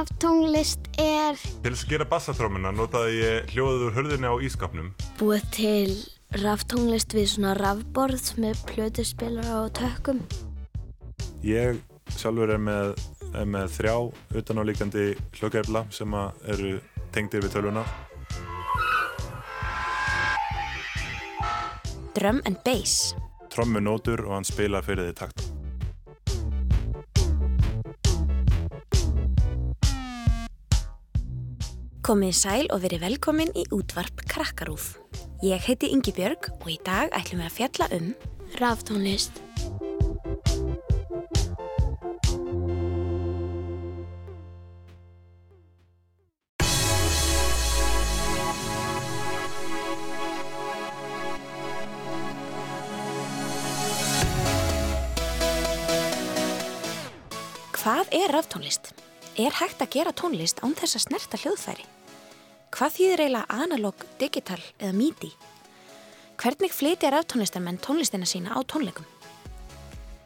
Raftónlist er Til þess að gera bassatrómuna notaði ég hljóðið úr hörðinni á ískapnum. búið til raftónlist við svona rafborð með plötuspilar og tökum. Ég sjálfur er með, er með þrjá utanálíkandi hljóðgerfla sem að eru tengdir við tölvuna. Drum and Bass. Trommunótur og hann spila fyrir því takta. Komið sæl og verið velkomin í útvarp Krakkarúf. Ég heiti Ingi Björg og í dag ætlum við að fjalla um Raftónlist. hvað er raftónlist? Er hægt að gera tónlist án þess að snerta hljóðfæri? Hvað þýðir eiginlega analog, digital eða MIDI? Hvernig flytja raftónlistarmenn tónlistina sína á tónleikum?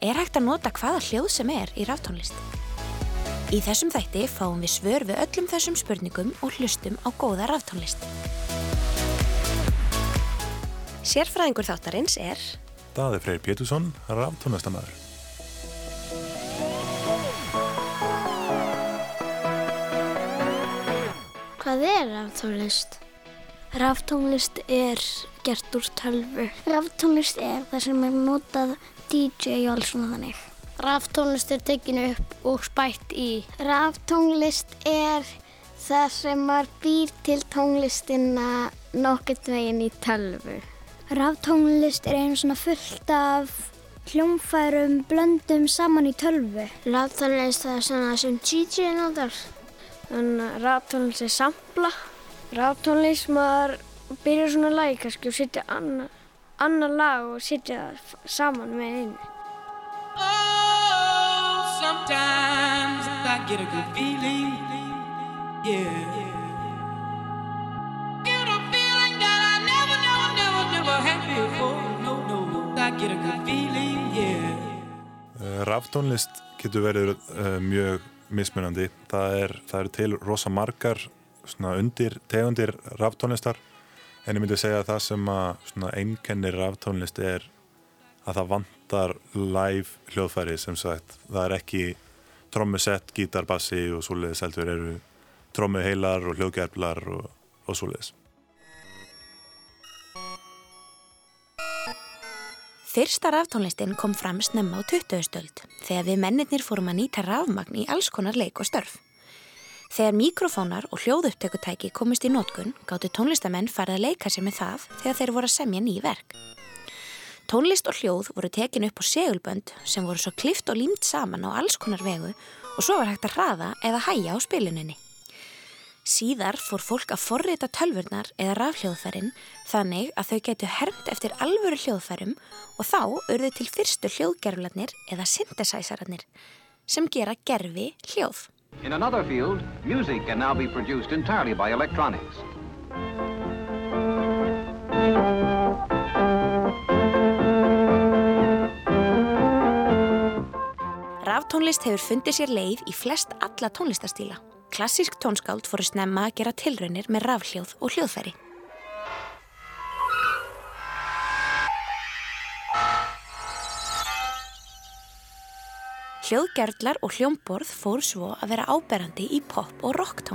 Er hægt að nota hvaða hljóð sem er í raftónlist? Í þessum þætti fáum við svör við öllum þessum spurningum og hlustum á góða raftónlist. Sérfræðingur þáttarins er Daði Freyr Pétursson, raftónlistamæður. Hvað er raftónlist? Raftónlist er gert úr tölvu. Raftónlist er það sem er notað DJ og alls svona þannig. Raftónlist er tekinu upp og spætt í. Raftónlist er það sem maður býr til tónlistina nokkurt veginn í tölvu. Raftónlist er einu svona fullt af hljómfærum blöndum saman í tölvu. Raftónlist er svona sem DJ notar. Þannig að raftónlist er sampla. Raftónlist maður byrjar svona lagi kannski og setja annar, annar lag og setja það saman með einu. Oh, sometimes I get a good feeling. Yeah. Get a feeling that I never, never, never, never had before. No, no, I get a good feeling. Yeah. Eh, Raftónlist getur verið uh, mjög mismunandi. Það er, eru til rosa margar undir tegundir raftónlistar en ég myndi segja að það sem að einkennir raftónlist er að það vantar live hljóðfæri sem sagt. Það er ekki trommusett, gítar, bassi og svoleiðis heldur eru trommu heilar og hljóðgerflar og, og svoleiðis. Fyrsta raftónlistin kom fram snemma á 20. stöld þegar við mennirnir fórum að nýta rafmagn í alls konar leik og störf. Þegar mikrofónar og hljóðupptökutæki komist í nótkun gáttu tónlistamenn farið að leika sér með það þegar þeir voru að semja ný verk. Tónlist og hljóð voru tekin upp á segulbönd sem voru svo klift og límt saman á alls konar vegu og svo var hægt að hraða eða hæja á spiluninni. Síðar fór fólk að forrita tölvurnar eða rafhljóðfærin þannig að þau getu hermt eftir alvöru hljóðfærum og þá urðu til fyrstu hljóðgerflarnir eða synthesizerarnir sem gera gerfi hljóð. In another field, music can now be produced entirely by electronics. Raftónlist hefur fundið sér leið í flest alla tónlistastíla. Klassísk tónskáld fóru snemma að gera tilraunir með rafhljóð og hljóðfæri. Hljóðgerðlar og hljómborð fór svo að vera áberandi í pop og rock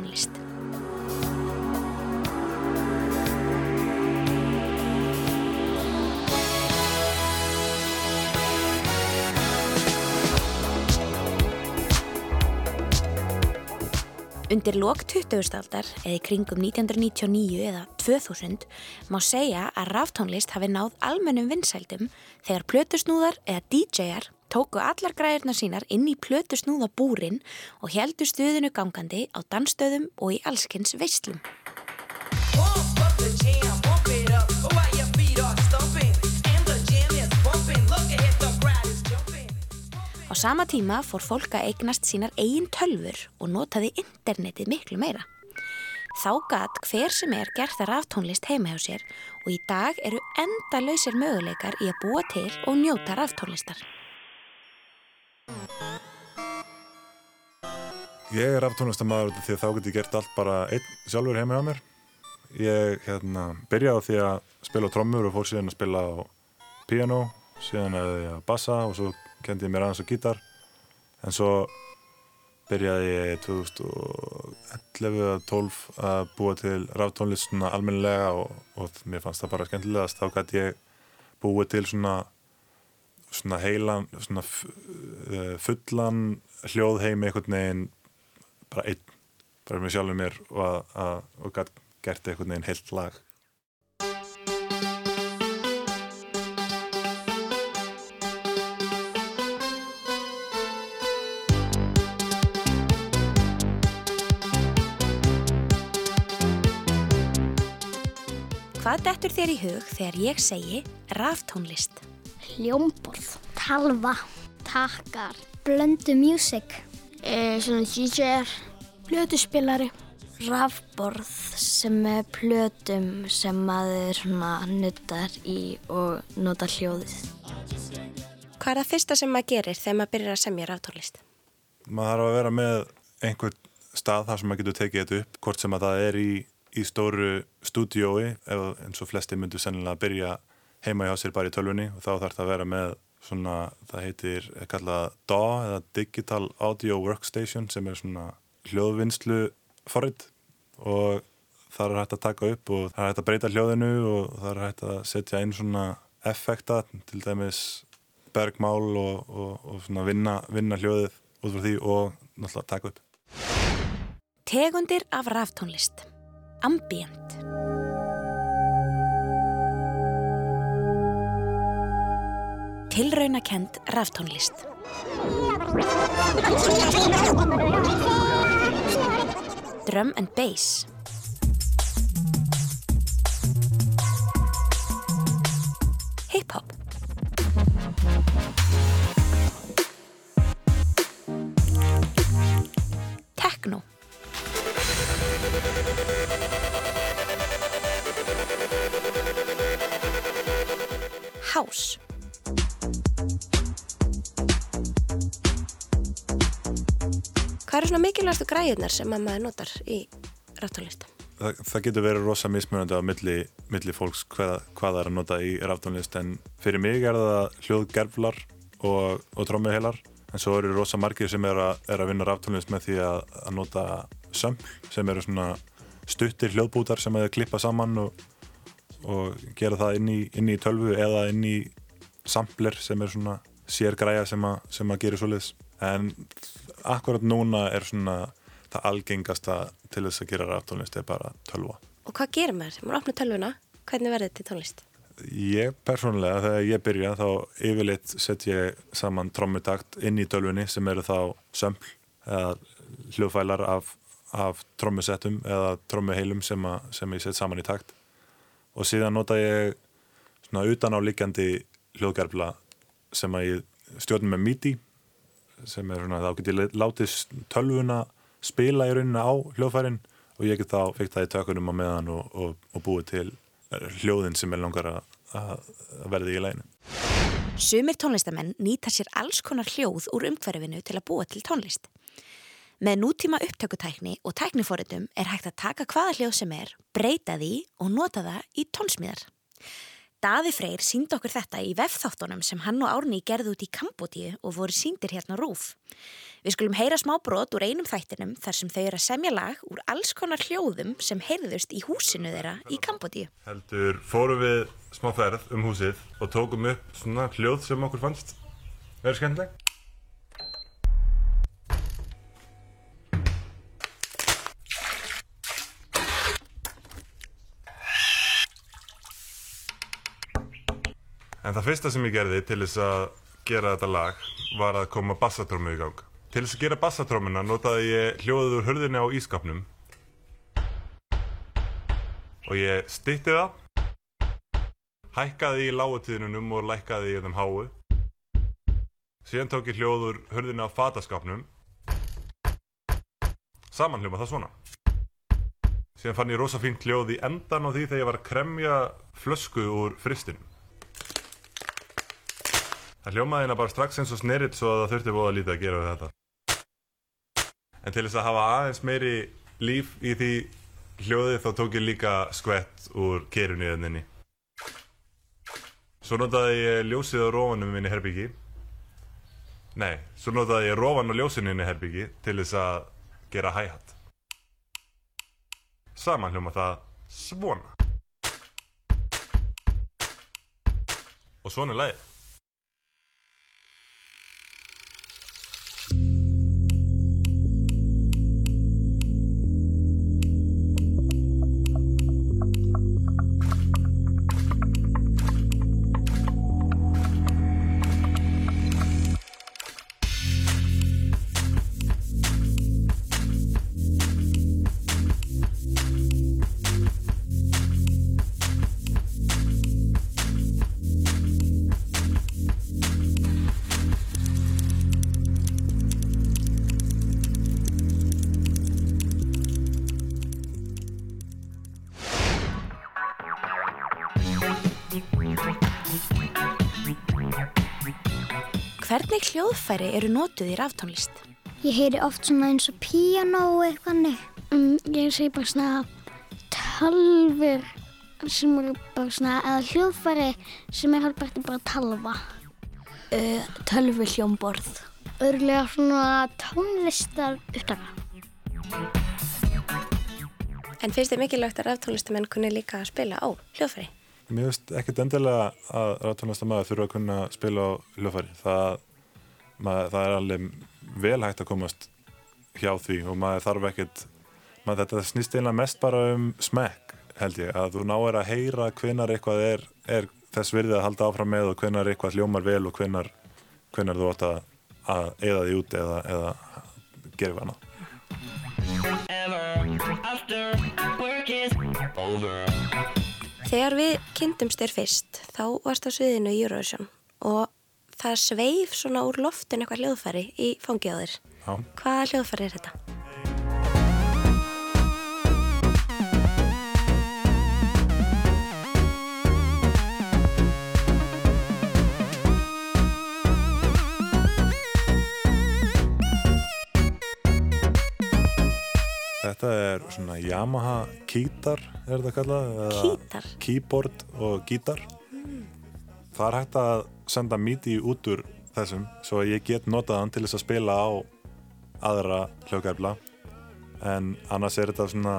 Undir lok 20. aldar eða í kringum 1999 eða 2000 má segja að ráftónlist hafi náð almennum vinsældum þegar plötusnúðar eða DJ-ar tóku allar græðurnar sínar inn í plötusnúða búrin og heldu stuðinu gangandi á dansstöðum og í allskins veislum. Á sama tíma fór fólk að eignast sínar eigin tölfur og notaði internetið miklu meira. Þá gat hver sem er gert það ráftónlist heima hjá sér og í dag eru enda lausir möguleikar í að búa til og njóta ráftónlistar. Ég er aftónlistamæður því að þá get ég gert allt bara einn sjálfur heima hjá mér. Ég hérna, byrjaði því að spila á trommur og fór síðan að spila á piano, síðan að ég að bassa og svo kendi ég mér aðeins á gítar. En svo byrjaði ég 2011 eða 12 að búa til ráftónlist svona almennilega og, og mér fannst það bara skemmtilegast. Þá gæti ég búið til svona, svona heilan, svona eh, fullan hljóðheimi einhvern veginn bara einn, bara með sjálfum mér og, og gætt gert einhvern veginn heilt lag. Hvað dettur þér í hug þegar ég segi raftónlist? Hljómborð, talva, takkar, blöndu music, e, svona DJ-ar, plötuspilari, rafborð sem er plötum sem maður nuttar í og nota hljóðið. Hvað er það fyrsta sem maður gerir þegar maður byrjar að semja raftónlist? Maður þarf að vera með einhvern stað þar sem maður getur tekið þetta upp, hvort sem að það er í, í stóru stúdiói, eins og flesti myndu sennilega að byrja heima hjá sér bara í tölvunni og þá þarf það að vera með svona, það heitir kallað DAW eða Digital Audio Workstation sem er svona hljóðvinnslu forrið og það er hægt að taka upp og það er hægt að breyta hljóðinu og það er hægt að setja inn svona effekta, til dæmis bergmál og, og, og svona vinna, vinna hljóðið út frá því og náttúrulega taka upp. Tegundir af raftónlist. Ambient. Tilraunakend raftónlist. Drum and bass. Hvað eru svona mikilvægastu græðunar sem að maður notar í raftónlist? Það, það getur verið rosa mismunandi á milli, milli fólks hvað, hvað það er að nota í raftónlist en fyrir mig er það hljóðgerflar og, og trómmuheilar en svo eru rosa margir sem er að, er að vinna raftónlist með því að, að nota sömpl sem eru svona stuttir hljóðbútar sem að klippa saman og, og gera það inn í, inn í tölvu eða inn í sampler sem er svona sér græja sem að, sem að gera svoleiðis en akkurat núna er svona það algengasta til þess að gera raftónlist er bara tölva. Og hvað gerir maður? Maður opna tölvuna, hvernig verður þetta í tónlist? Ég persónulega, þegar ég byrja þá yfirleitt set ég saman trommutakt inn í tölvunni sem eru þá sömpl eða hljóðfælar af, af trommusettum eða trommuheilum sem, að, sem ég set saman í takt og síðan nota ég svona utan á líkjandi hljóðgerfla sem að ég stjórnum með MIDI sem er svona, þá get ég látið tölvuna spila í rauninni á hljóðfærin og ég get þá fekk það í tökunum á meðan og, og, og búið til hljóðin sem er langar að, að verði í læginu. Sumir tónlistamenn nýta sér alls konar hljóð úr umhverfinu til að búa til tónlist. Með nútíma upptökutækni og tæknifóritum er hægt að taka hvaða hljóð sem er, breyta því og nota það í tónsmíðar. Daði Freyr síndi okkur þetta í vefþáttunum sem hann og Árni gerði út í Kambodíu og voru síndir hérna rúf. Við skulum heyra smá brot úr einum þættinum þar sem þau eru að semja lag úr alls konar hljóðum sem heyrðust í húsinu þeirra í Kambodíu. Heldur fórum við smá ferð um húsið og tókum upp svona hljóð sem okkur fannst verið skemmtileg. En það fyrsta sem ég gerði til þess að gera þetta lag var að koma bassatrómu í gang. Til þess að gera bassatrómuna notaði ég hljóðið úr hurðinni á ískapnum og ég stytti það, hækkaði í lágutíðinunum og lækkaði í þeim háu. Síðan tók ég hljóð úr hurðinni á fataskapnum, samanhljóma það svona. Síðan fann ég rosa fínt hljóð í endan á því þegar ég var að kremja flösku úr fristinum. Það hljómaði hérna bara strax eins og sneritt svo að það þurfti bóða lítið að gera við þetta. En til þess að hafa aðeins meiri líf í því hljóði þá tók ég líka skvett úr kerunni þenninni. Svo notaði ég ljósið á rófanum minni herbyggi. Nei, svo notaði ég rófan á ljósinu minni herbyggi til þess að gera hi-hat. Saman hljóma það svona. Og svona er lagið. Hvernig hljóðfæri eru notuð í raftónlist? Ég heyri oft svona eins og píanó og eitthvað neitt. Um, ég segi bara svona talfur sem eru bara svona, eða hljóðfæri sem er halvbært bara talva. Uh, tölvu hljómborð. Örlega svona tónlistar upptaka. En finnst þið mikilvægt að raftónlistamenn kunni líka að spila á hljóðfæri? Mér finnst ekkert endilega að ráðtónlistamæður þurfa að kunna spila á hljófæri. Það, maður, það er alveg vel hægt að komast hjá því og maður þarf ekkert, maður þetta snýst einlega mest bara um smekk held ég. Að þú náir að heyra hvenar eitthvað er, er þess virðið að halda áfram með og hvenar eitthvað hljómar vel og hvenar, hvenar þú átt að, að eða því út eða, eða gera eitthvað annað. Þegar við kynntumst þér fyrst, þá varst á sviðinu í Eurovision og það sveif svona úr loftin eitthvað hljóðfæri í. Já. Hvaða hljóðfæri er þetta? Þetta er svona Yamaha Keytar, er þetta kallað? Keytar? Keyboard og gítar. Það er hægt að senda MIDI út úr þessum svo ég get notað hann til þess að spila á aðra hljóðgæfla en annars er þetta svona,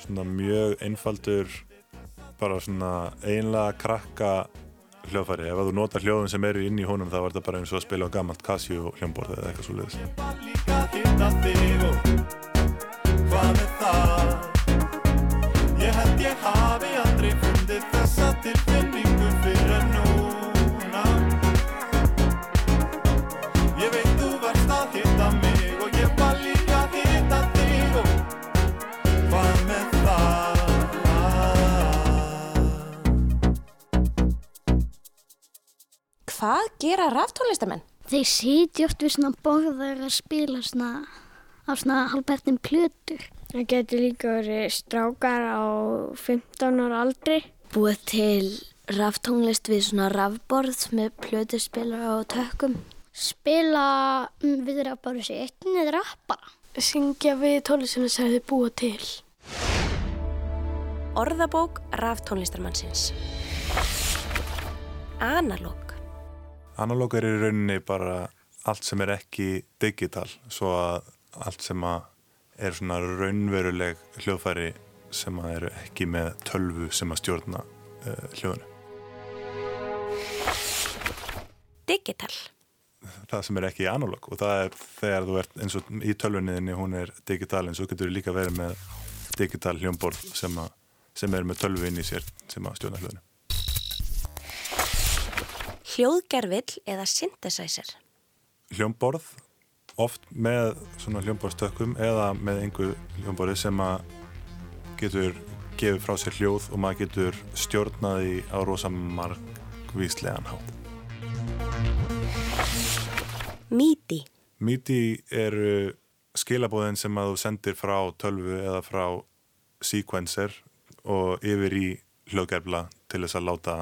svona mjög einfaldur bara svona einlega krakka hljóðfæri. Ef þú notar hljóðum sem eru inn í honum þá er þetta bara eins og að spila á gammalt Casio hljómborð eða eitthvað svo leiðis. Hvað gera raftónlistamenn? Þeir sitja oft við svona borðar að spila svona á svona halvbærtin plötur. Það getur líka verið strákar á 15 ára aldri. Búið til raftónlist við svona rafborð með plötuspila og tökum. Spila mm, við rappara sér einn eða rappara. Syngja við tónlistina sem þið búa til. Orðabók raftónlistarmannsins. Analóg. Analóg er í rauninni bara allt sem er ekki digital svo að allt sem að er svona raunveruleg hljóðfæri sem að eru ekki með tölvu sem að stjórna uh, hljóðinu. Digital. Það sem er ekki analóg og það er þegar þú ert eins og í tölvunniðinni hún er digital en svo getur þú líka verið með digital hljómborð sem, sem er með tölvu inn í sér sem að stjórna hljóðinu. Hljóðgerfill eða synthesizer. hljómborð oft með svona hljómborðstökkum eða með einhver hljómborði sem að getur gefið frá sér hljóð og maður getur stjórnaði á rosa margvíslegan hátt. MIDI. MIDI eru skilabóðin sem að þú sendir frá tölvu eða frá sequencer og yfir í hljóðgerfla til þess að láta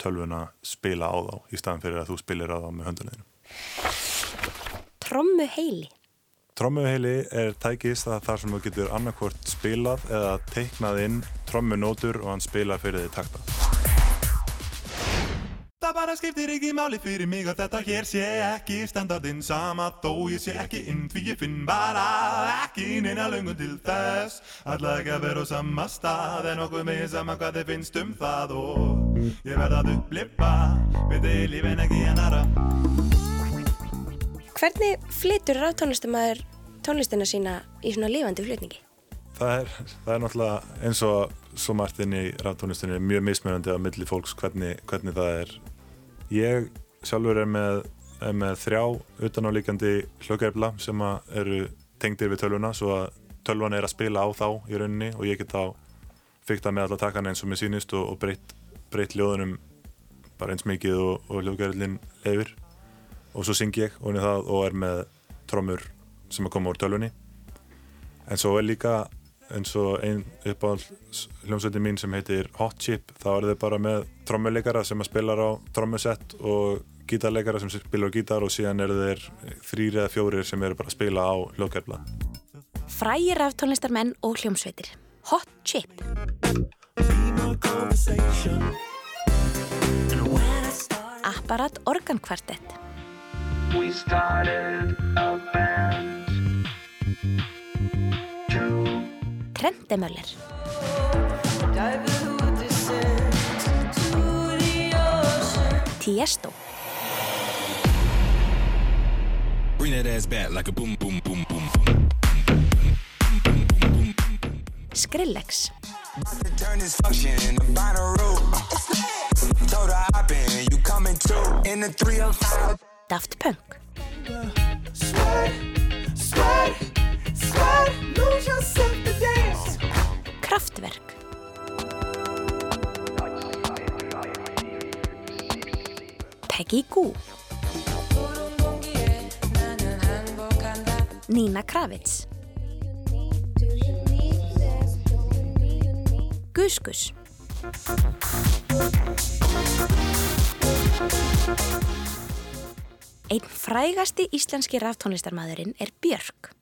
tölvuna spila á þá í staðan fyrir að þú spilir á þá með höndunniðinu. Trommu heili. trommuheili er tækist að þar sem þú getur annarkvort spilað eða teiknað inn trommunótur og hann spilar fyrir því takta. Bara skiptir ekki máli fyrir mig að þetta hér sé ekki standardinn sama þó ég sé ekki inn því ég finn bara ekki neina löngun til þess Alla ekki að vera á sama stað en okkur með sama hvað þið finnst um það og ég verð að upplifa við þið lífin ekki en aðra Hvernig flytur ráftónlistamæður tónlistina sína í svona lifandi flutningi? Það er, það er náttúrulega eins og svo margt inn í raftónlistinni mjög mismunandi á milli fólks hvernig, hvernig það er. Ég sjálfur er með, er með þrjá utanálíkandi hljókæfla sem að eru tengdir við tölvuna svo að tölvan er að spila á þá í rauninni og ég get þá fyrta með alla takkana eins og mér sýnist og, og breytt, breytt ljóðunum bara eins mikið og, og hljókæflin lefir og svo syng ég og, það, og er með trommur sem að koma úr tölvunni. En svo er líka eins og einn uppáhald hljómsveitin mín sem heitir Hot Chip þá er þið bara með trommuleikara sem að spilar á trommusett og gítarleikara sem spilar á gítar og síðan eru þeir þrýri eða fjórir sem eru bara að spila á hljóðkærfla Frægir af tónlistarmenn og hljómsveitir. Hot Chip. Apparat Organ Quartet. We started a band. Trendemöller. The 305. Daft Punk. Sweat, sweat, sweat, lose yourself to dance. Kraftwerk. Peggy Goo. Nina Kravitz. Gus Gus. Einn frægasti íslenski raftónlistarmaðurinn er Björk.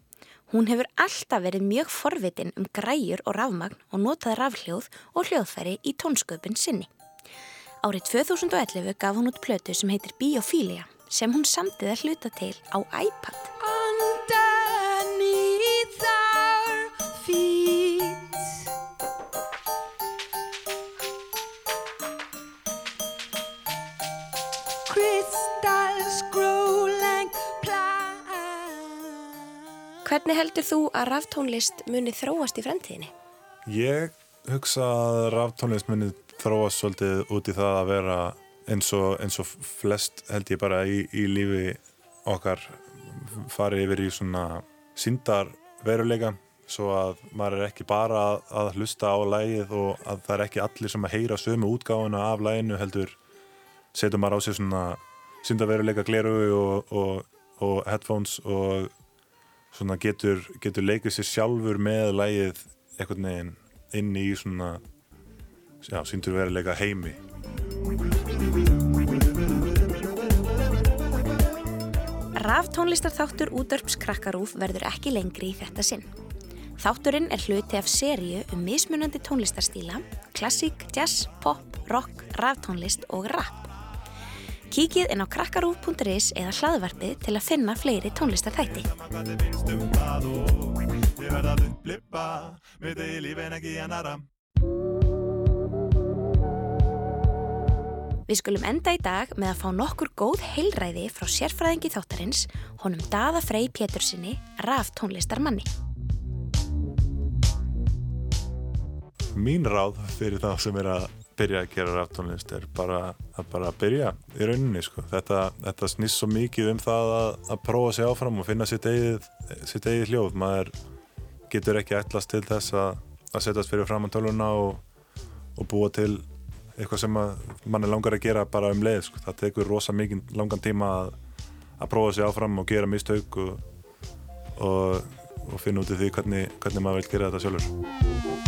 Hún hefur alltaf verið mjög forvitin um græjur og rafmagn og notað rafhljóð og hljóðfæri í tónsköpun sinni. Árið 2011 gaf hún út plötu sem heitir Biophilia sem hún samtið að hluta til á iPad. Hvernig heldur þú að raftónlist muni þróast í fremtíðinni? Ég hugsa að raftónlist muni þróast svolítið út í það að vera eins og, eins og flest held ég bara í, í lífi okkar fari yfir í svona síndar veruleika svo að maður er ekki bara að, að hlusta á lægið og að það er ekki allir sem að heyra sömu útgáfuna af læginu heldur setur maður á sig svona syndaveruleika gleru og, og, og headphones og svona getur, getur leikið sér sjálfur með lægið einhvern veginn inn í svona já, syndurveruleika heimi Raftónlistarþáttur útörps krakkarúf verður ekki lengri í þetta sinn. Þátturinn er hluti af seríu um mismunandi tónlistarstíla, klassík, jazz, pop, rock, raftónlist og rap. Kíkið inn á krakkarúf.is eða hlaðvarpið til að finna fleiri tónlistarþætti. Hvað við skulum enda í dag með að fá nokkur góð heilræði frá sérfræðingi þáttarins, honum Daða Frey Pétursinni, raf tónlistarmanni. Mín ráð fyrir það sem er að byrja að gera raftónlist er bara að bara byrja í rauninni sko. Þetta, þetta snýst svo mikið um það að, að prófa sig áfram og finna sitt eigið, sitt eigið hljóð. Maður getur ekki ætlast til þess að, að setjast fyrir fram á töluna og, og búa til eitthvað sem mann er langar að gera bara um leið. Sko. Það tekur rosa mikið langan tíma að, að prófa sig áfram og gera mistauk og, og, og finna út í því hvernig, hvernig maður vil gera þetta sjálfur.